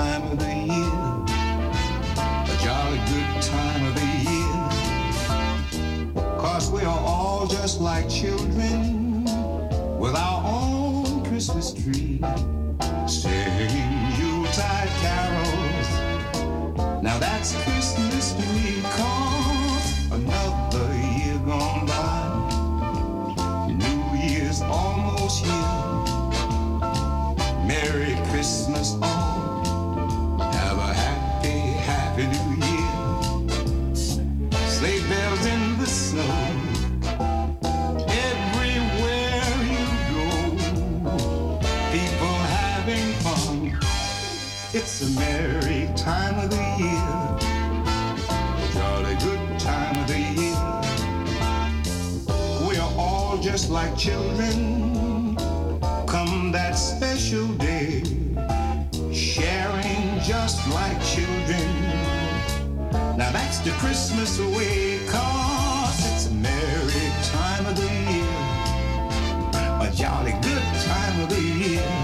time of the year, a jolly good time of the year. Cause we are all just like children with our own Christmas tree. like children come that special day, sharing just like children. Now that's the Christmas way, cause it's a merry time of the year, a jolly good time of the year.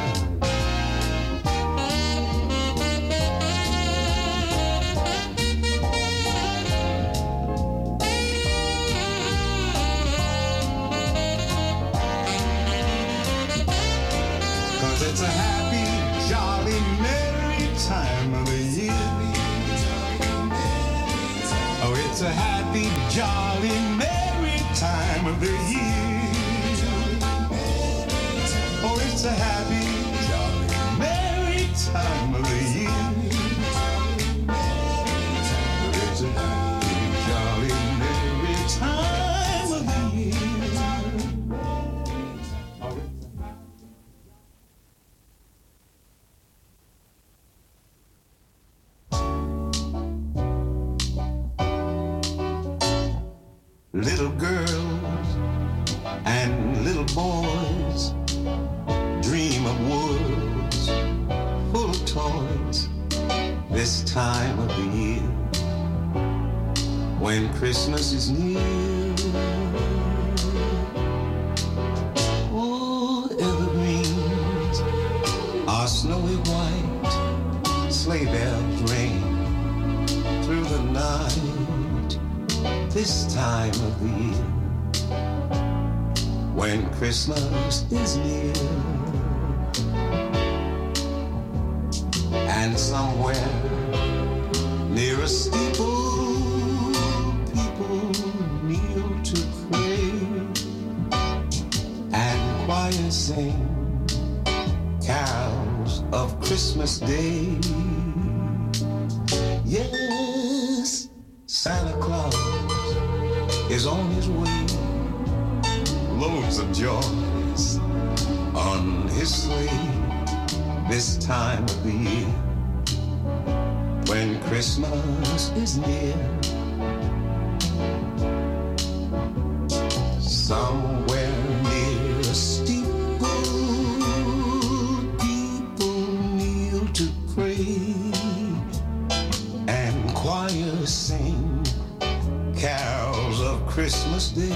Christmas Day.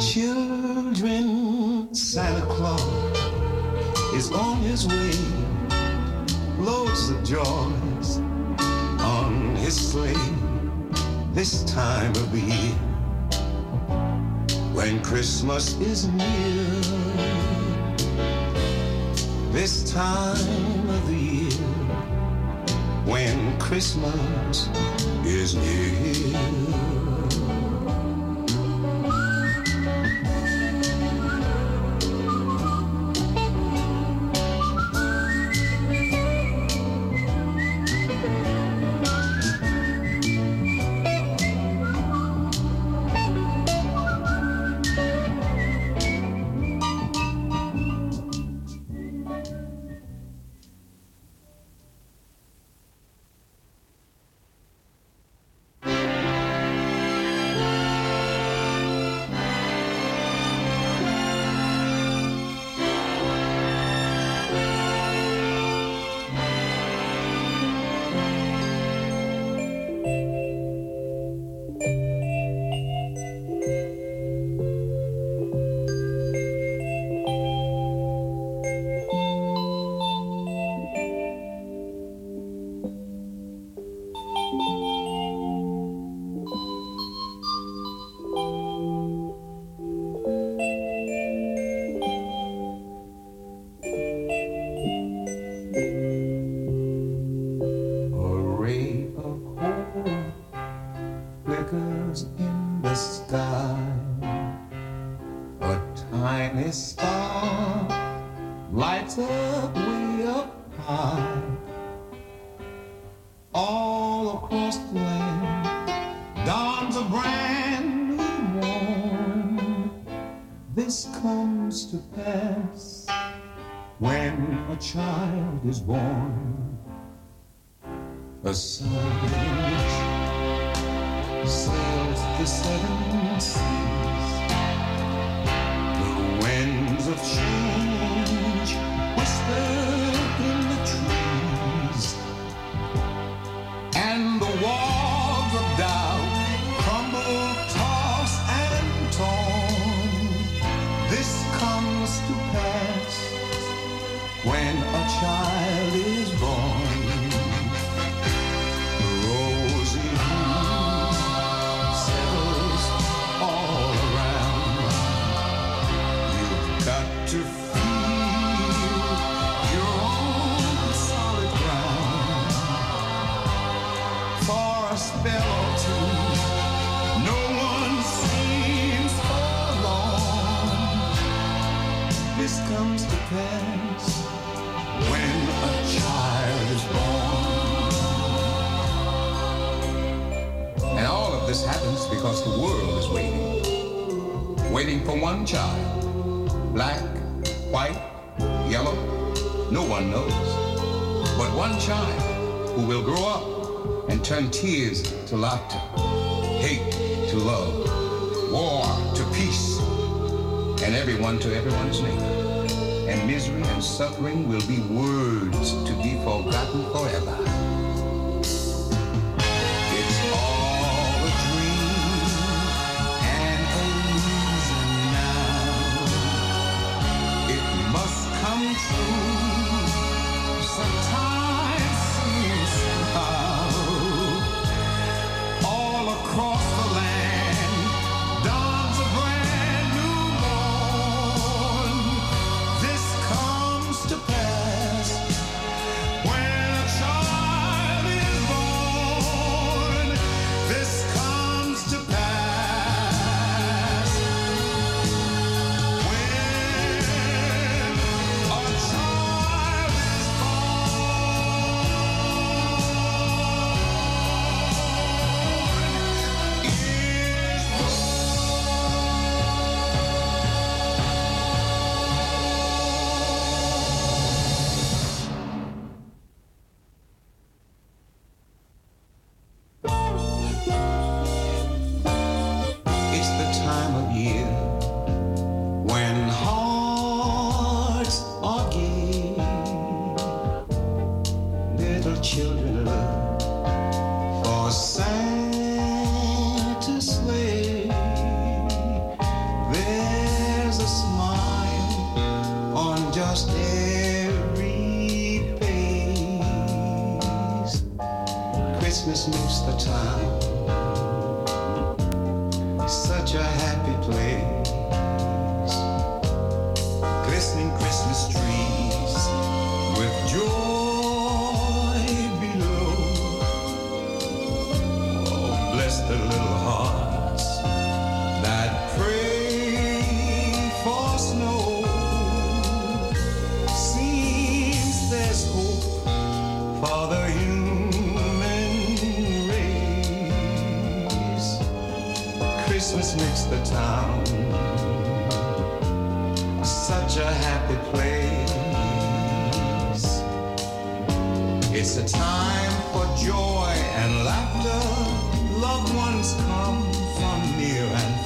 Children, Santa Claus is on his way. Loads of joys on his sleigh this time of the year. When Christmas is near, this time of the year when Christmas is near. A tiny star lights up way up high? All across the land dawns a brand new morn. This comes to pass when a child is born. A sun sails the seven seas. Shoot. suffering will be words to be forgotten forever. the little hearts that pray for snow. Seems there's hope for the human race. Christmas makes the town such a happy place. It's a time for joy and laughter loved ones come from near and far.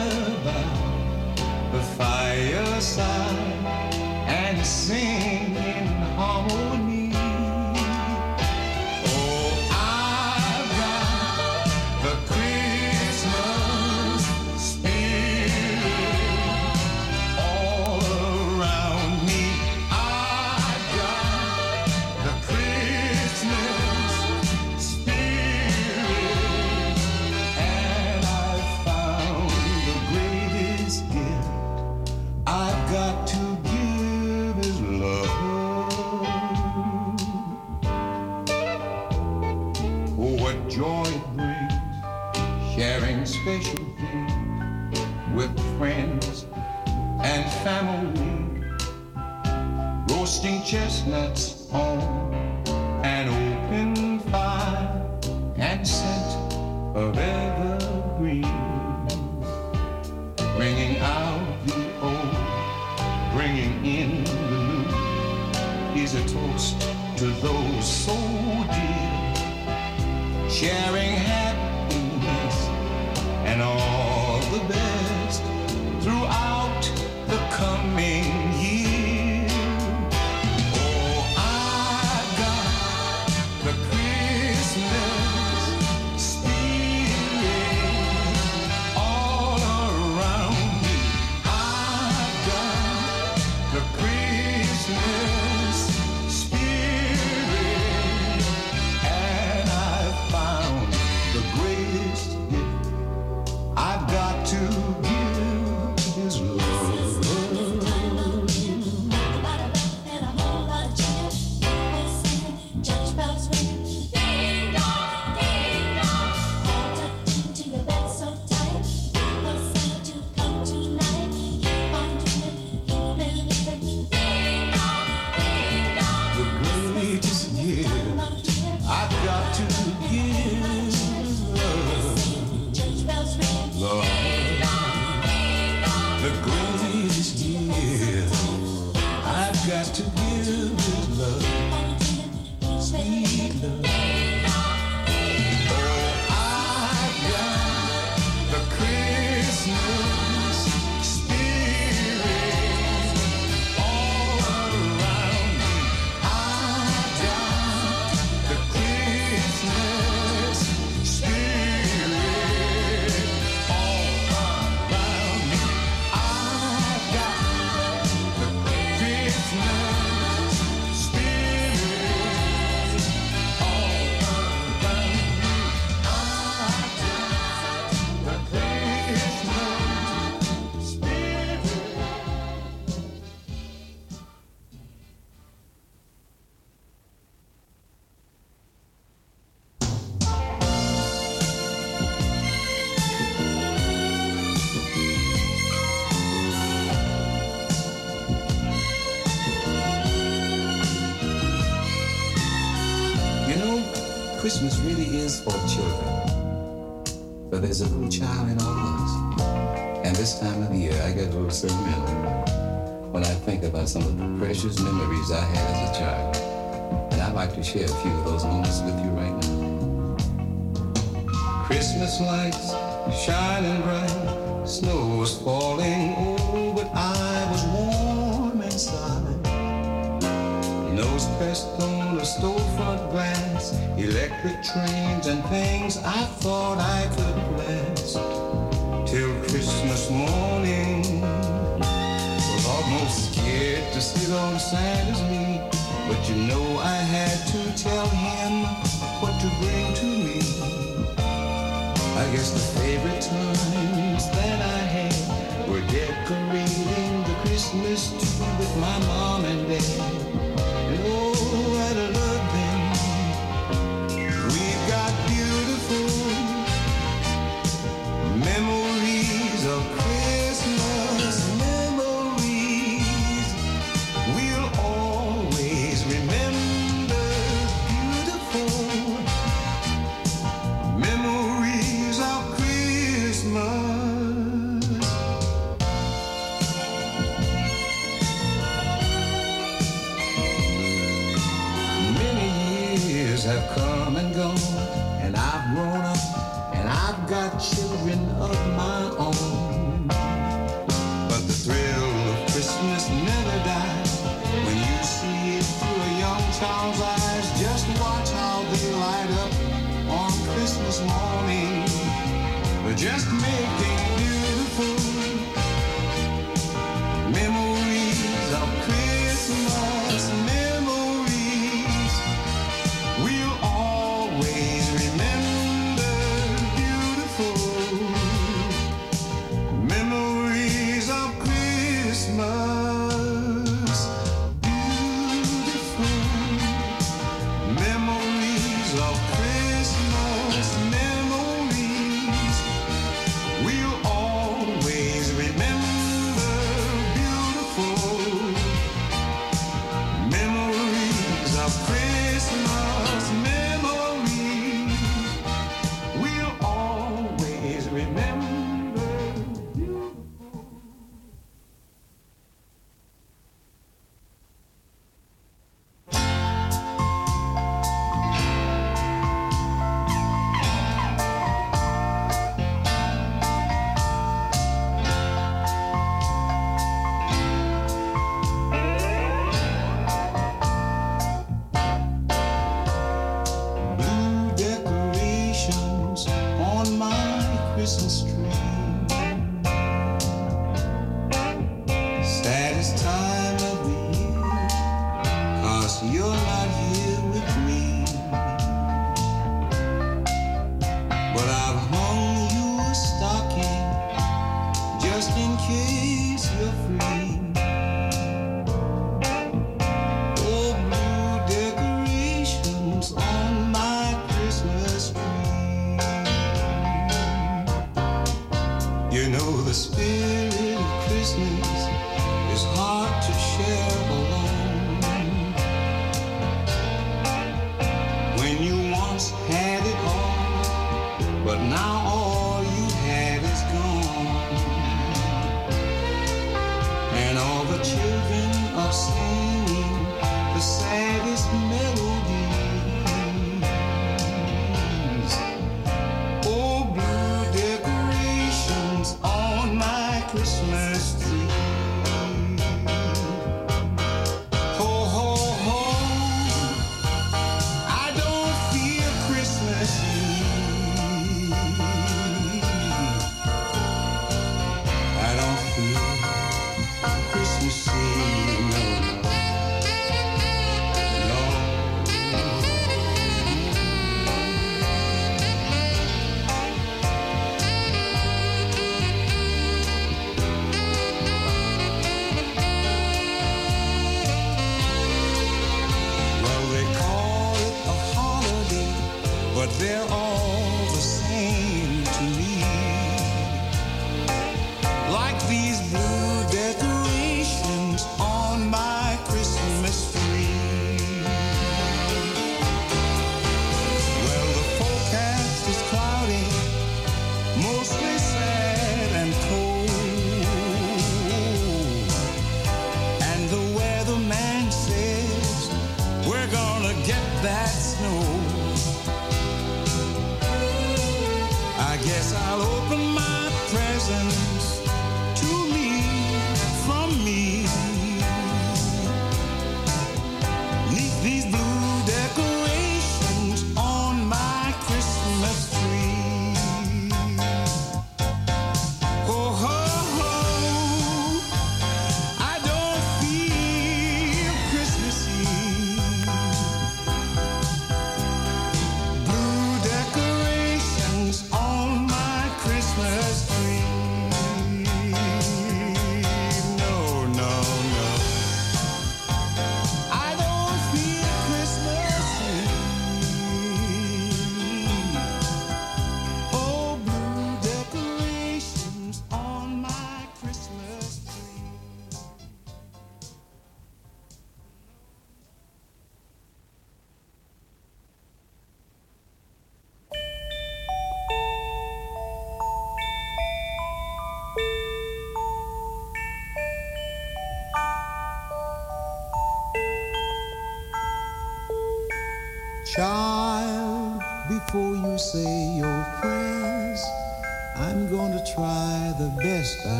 side and sing in harmony. chestnuts on an open fire and scent of evergreen, bringing out the old, bringing in the new. Is a toast to those so dear, sharing. There's a little child in all of us. And this time of year, I get a little sentimental when I think about some of the precious memories I had as a child. And I'd like to share a few of those moments with you right now. Christmas lights shining bright, snow was falling, electric trains and things I thought I could bless till Christmas morning. Was almost scared to sit on Santa's knee, but you know I had to tell him what to bring to me. I guess the favorite times that I had were decorating the Christmas tree with my mom and dad.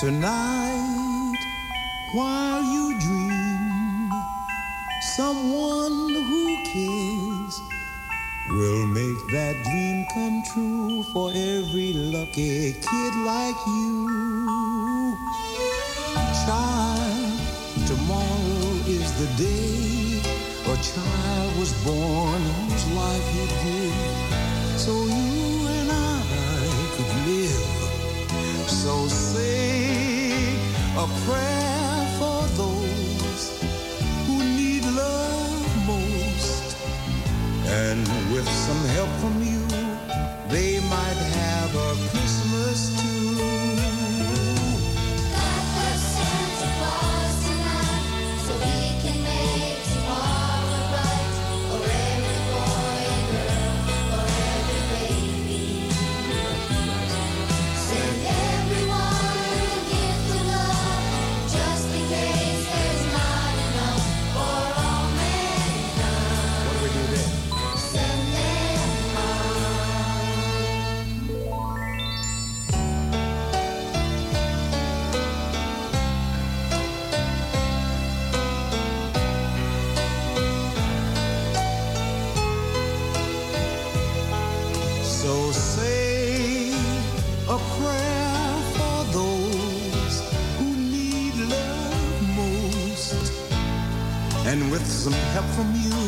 Tonight, while you dream, someone who cares will make that dream come true for every lucky kid like you. Child, tomorrow is the day a child was born whose life he gave so you and I could live. So say a prayer for those who need love most. And with some help from you, they might have a Christmas too. some help from you.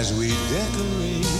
as we decorate.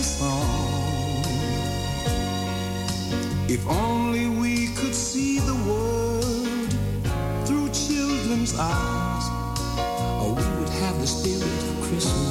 song. If only we could see the world through children's eyes, oh, we would have the spirit of Christmas.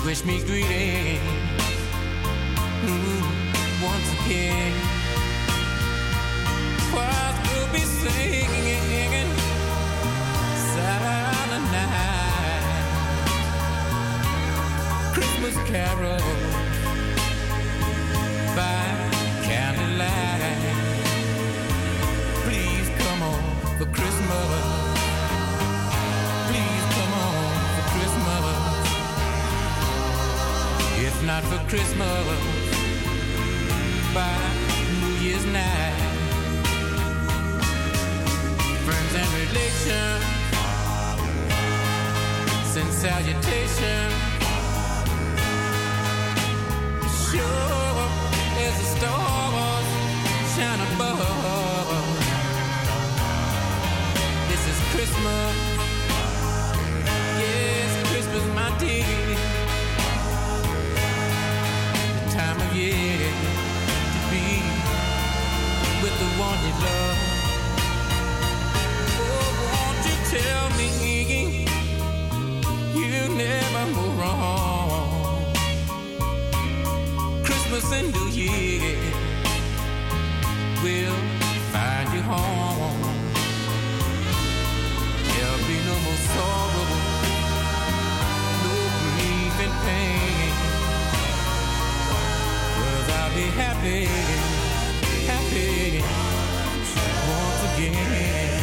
to wish me greetings, hmm, once again. Choirs will be singing. Silent night. Christmas carols by candlelight. Please come on for Christmas. not for Christmas, by New Year's night. Friends and relations, send salutations. Sure as the stars shine above. This is Christmas, yes, Christmas, my dear. yeah, to be with the one you love. Oh, won't you tell me you never go wrong? Christmas and New Year will. happy, happy, happy once again.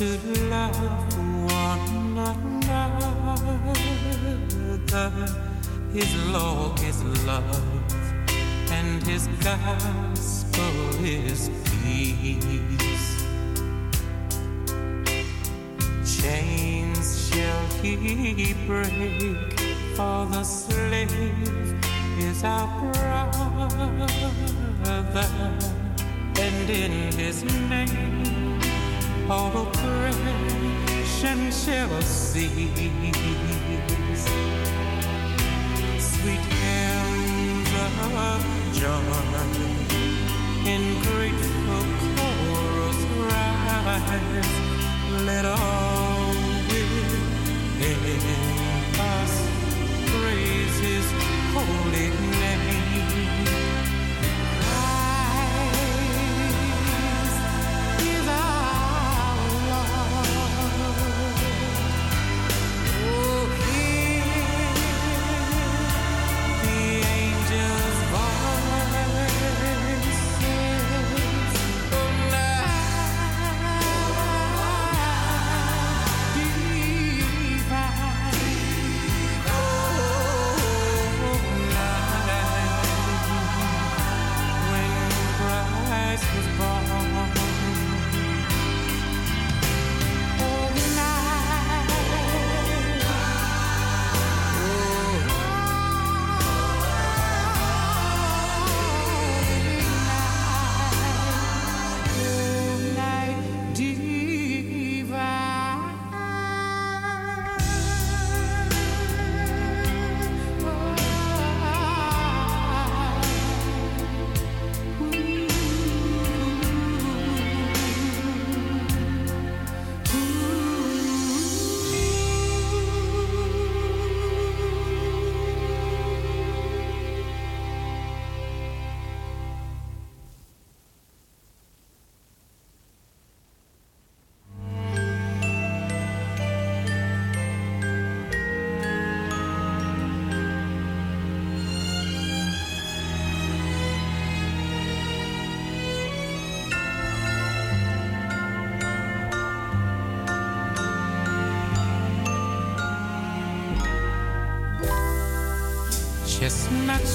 To love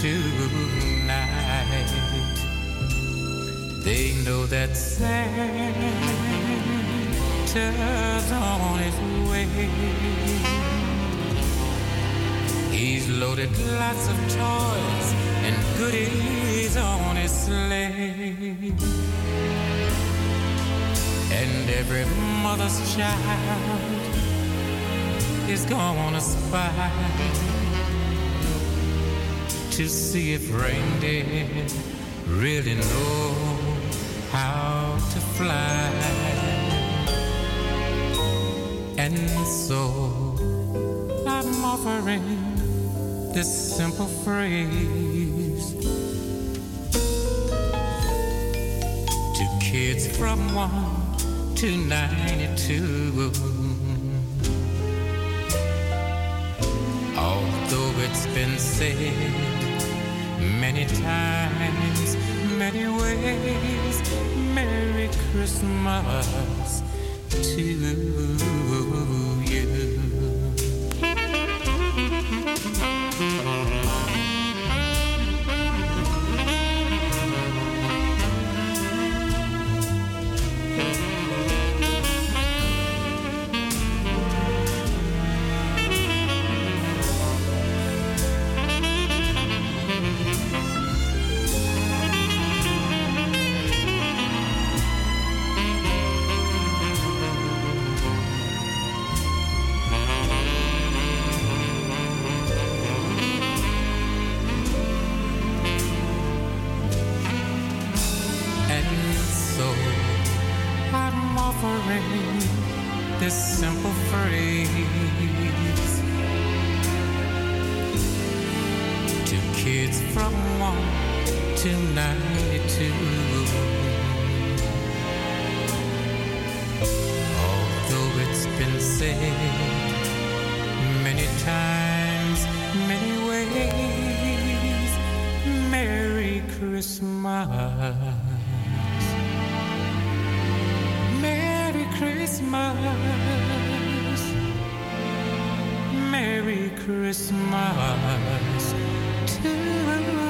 tonight. They know that Santa's on his way. He's loaded lots of toys and goodies on his sleigh. And every mother's child is gonna spy to see if reindeer really know how to fly. And so I'm offering this simple phrase to kids from 1 to 92. Although it's been said many times, many ways, Merry Christmas to you. Merry Christmas to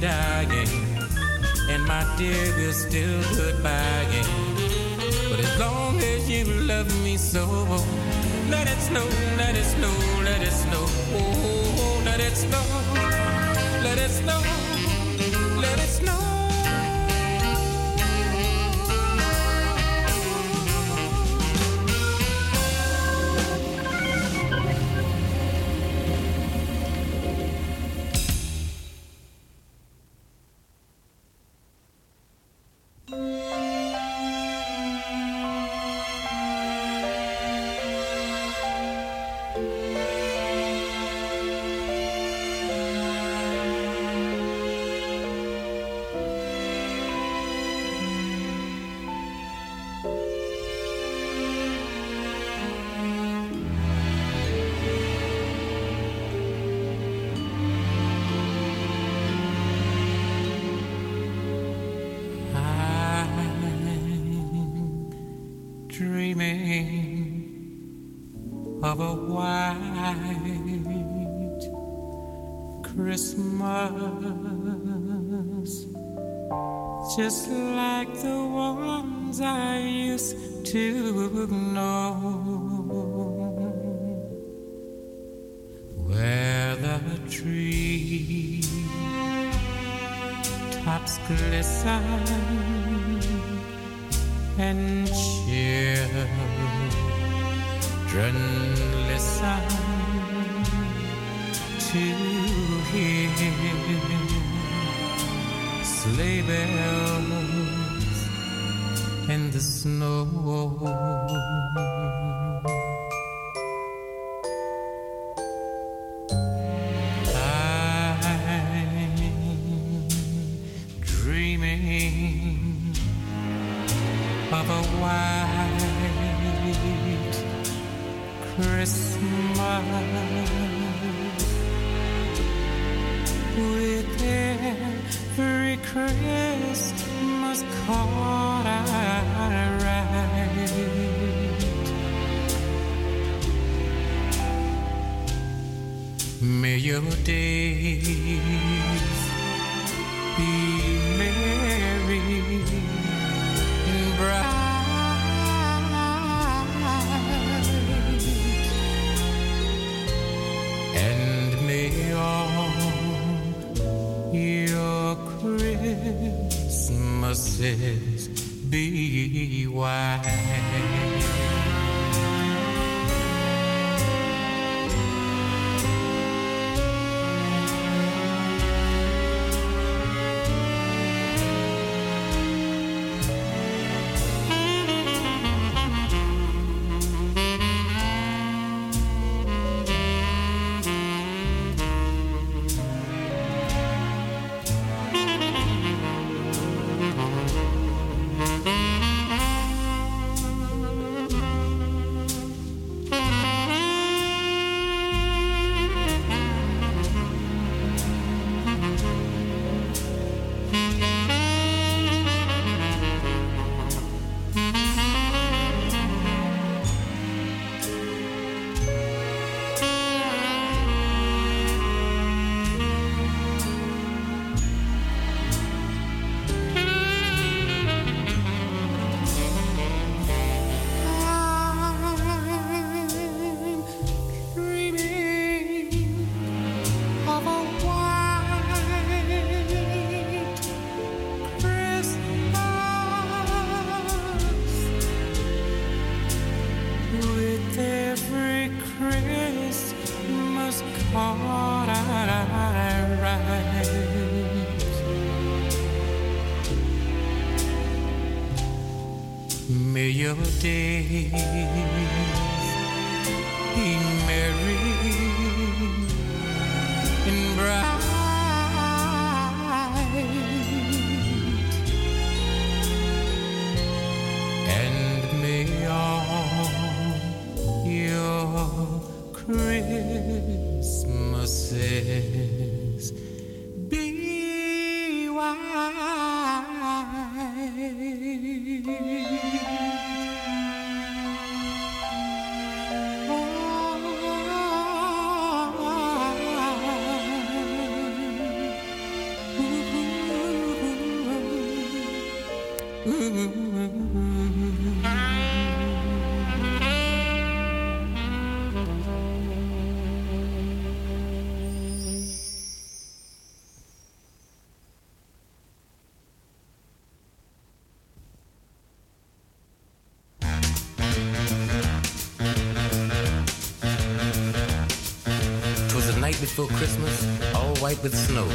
Dying, and my dear, we're still goodbying. But as long as you love me so, let it snow, let it snow, let it snow. Oh, let it snow, let it snow, let it snow. Just like the ones I used to know, where the tree tops glisten and children listen to sleigh bells in the snow. May before Christmas, all white with snow.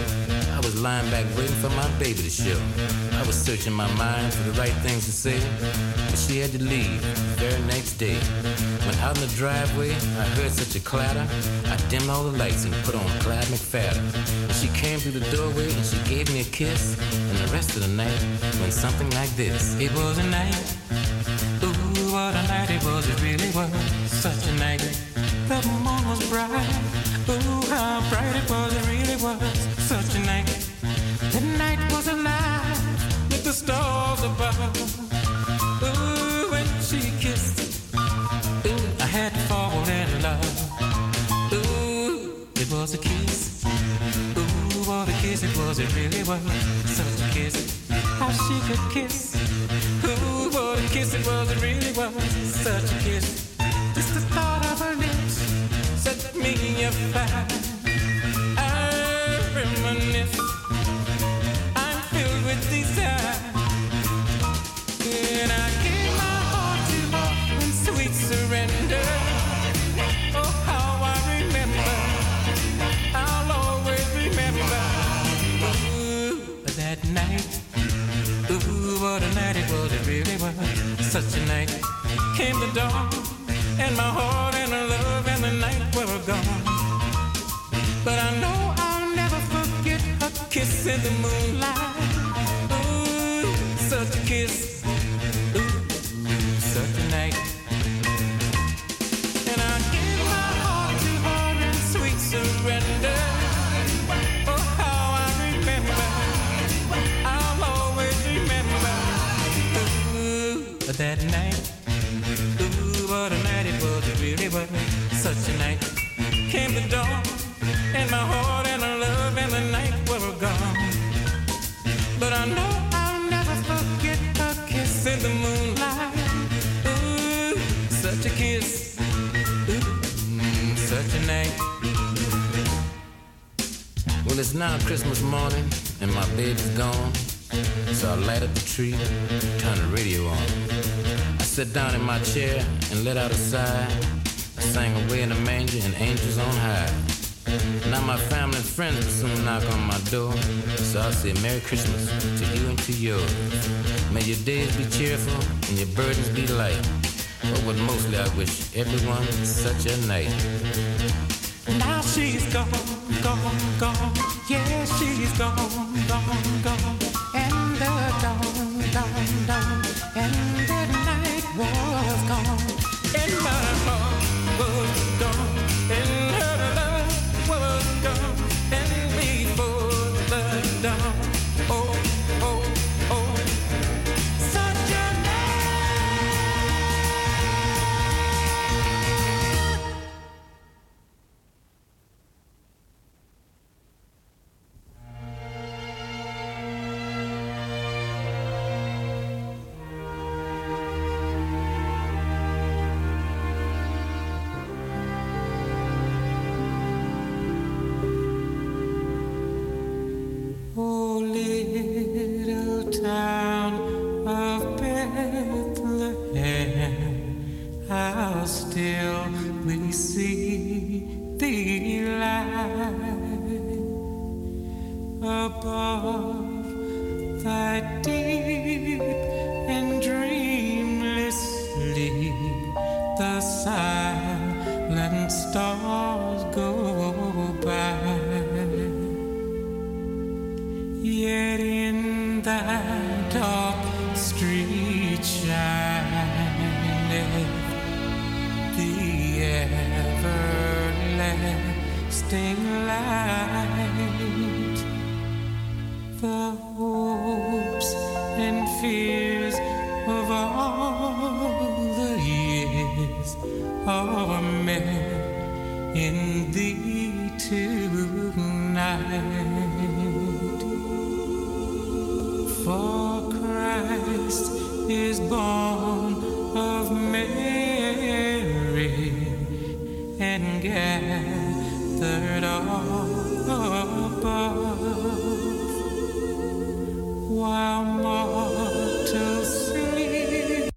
I was lying back waiting for my baby to show. I was searching my mind for the right things to say, but she had to leave the very next day. When out in the driveway, I heard such a clatter. I dimmed all the lights and put on Clyde McPhatter. And she came through the doorway and she gave me a kiss. And the rest of the night went something like this. It was a night Ooh, what a night it was, it really was such a night. The moon was bright. Ooh, how bright it was, it really was stars above. Ooh, when she kissed, ooh, I had to fall in love. Ooh, it was a kiss. Ooh, what a kiss it was, it really was such a kiss. How she could kiss. Ooh, what a kiss it was, it really was such a kiss. Just the thought of her lips set me afire. Such a night. Came the dawn, and my heart and the love and the night were gone. But I know I'll never forget a kiss in the moonlight. Ooh, such a kiss. such a night came the dawn, and my heart and my love and the night were gone. But I know I'll never forget a kiss in the moonlight. Ooh, such a kiss. Ooh, such a night. Well, it's now Christmas morning, and my baby's gone. So I light up the tree, turn the radio on. I sit down in my chair and let out a sigh. I sang away in the manger and angels on high. Now my family and friends will soon knock on my door. So I'll say Merry Christmas to you and to yours. May your days be cheerful and your burdens be light. But what mostly I wish everyone such a night. Now she's gone, gone, gone. Yeah, she's gone, gone, gone.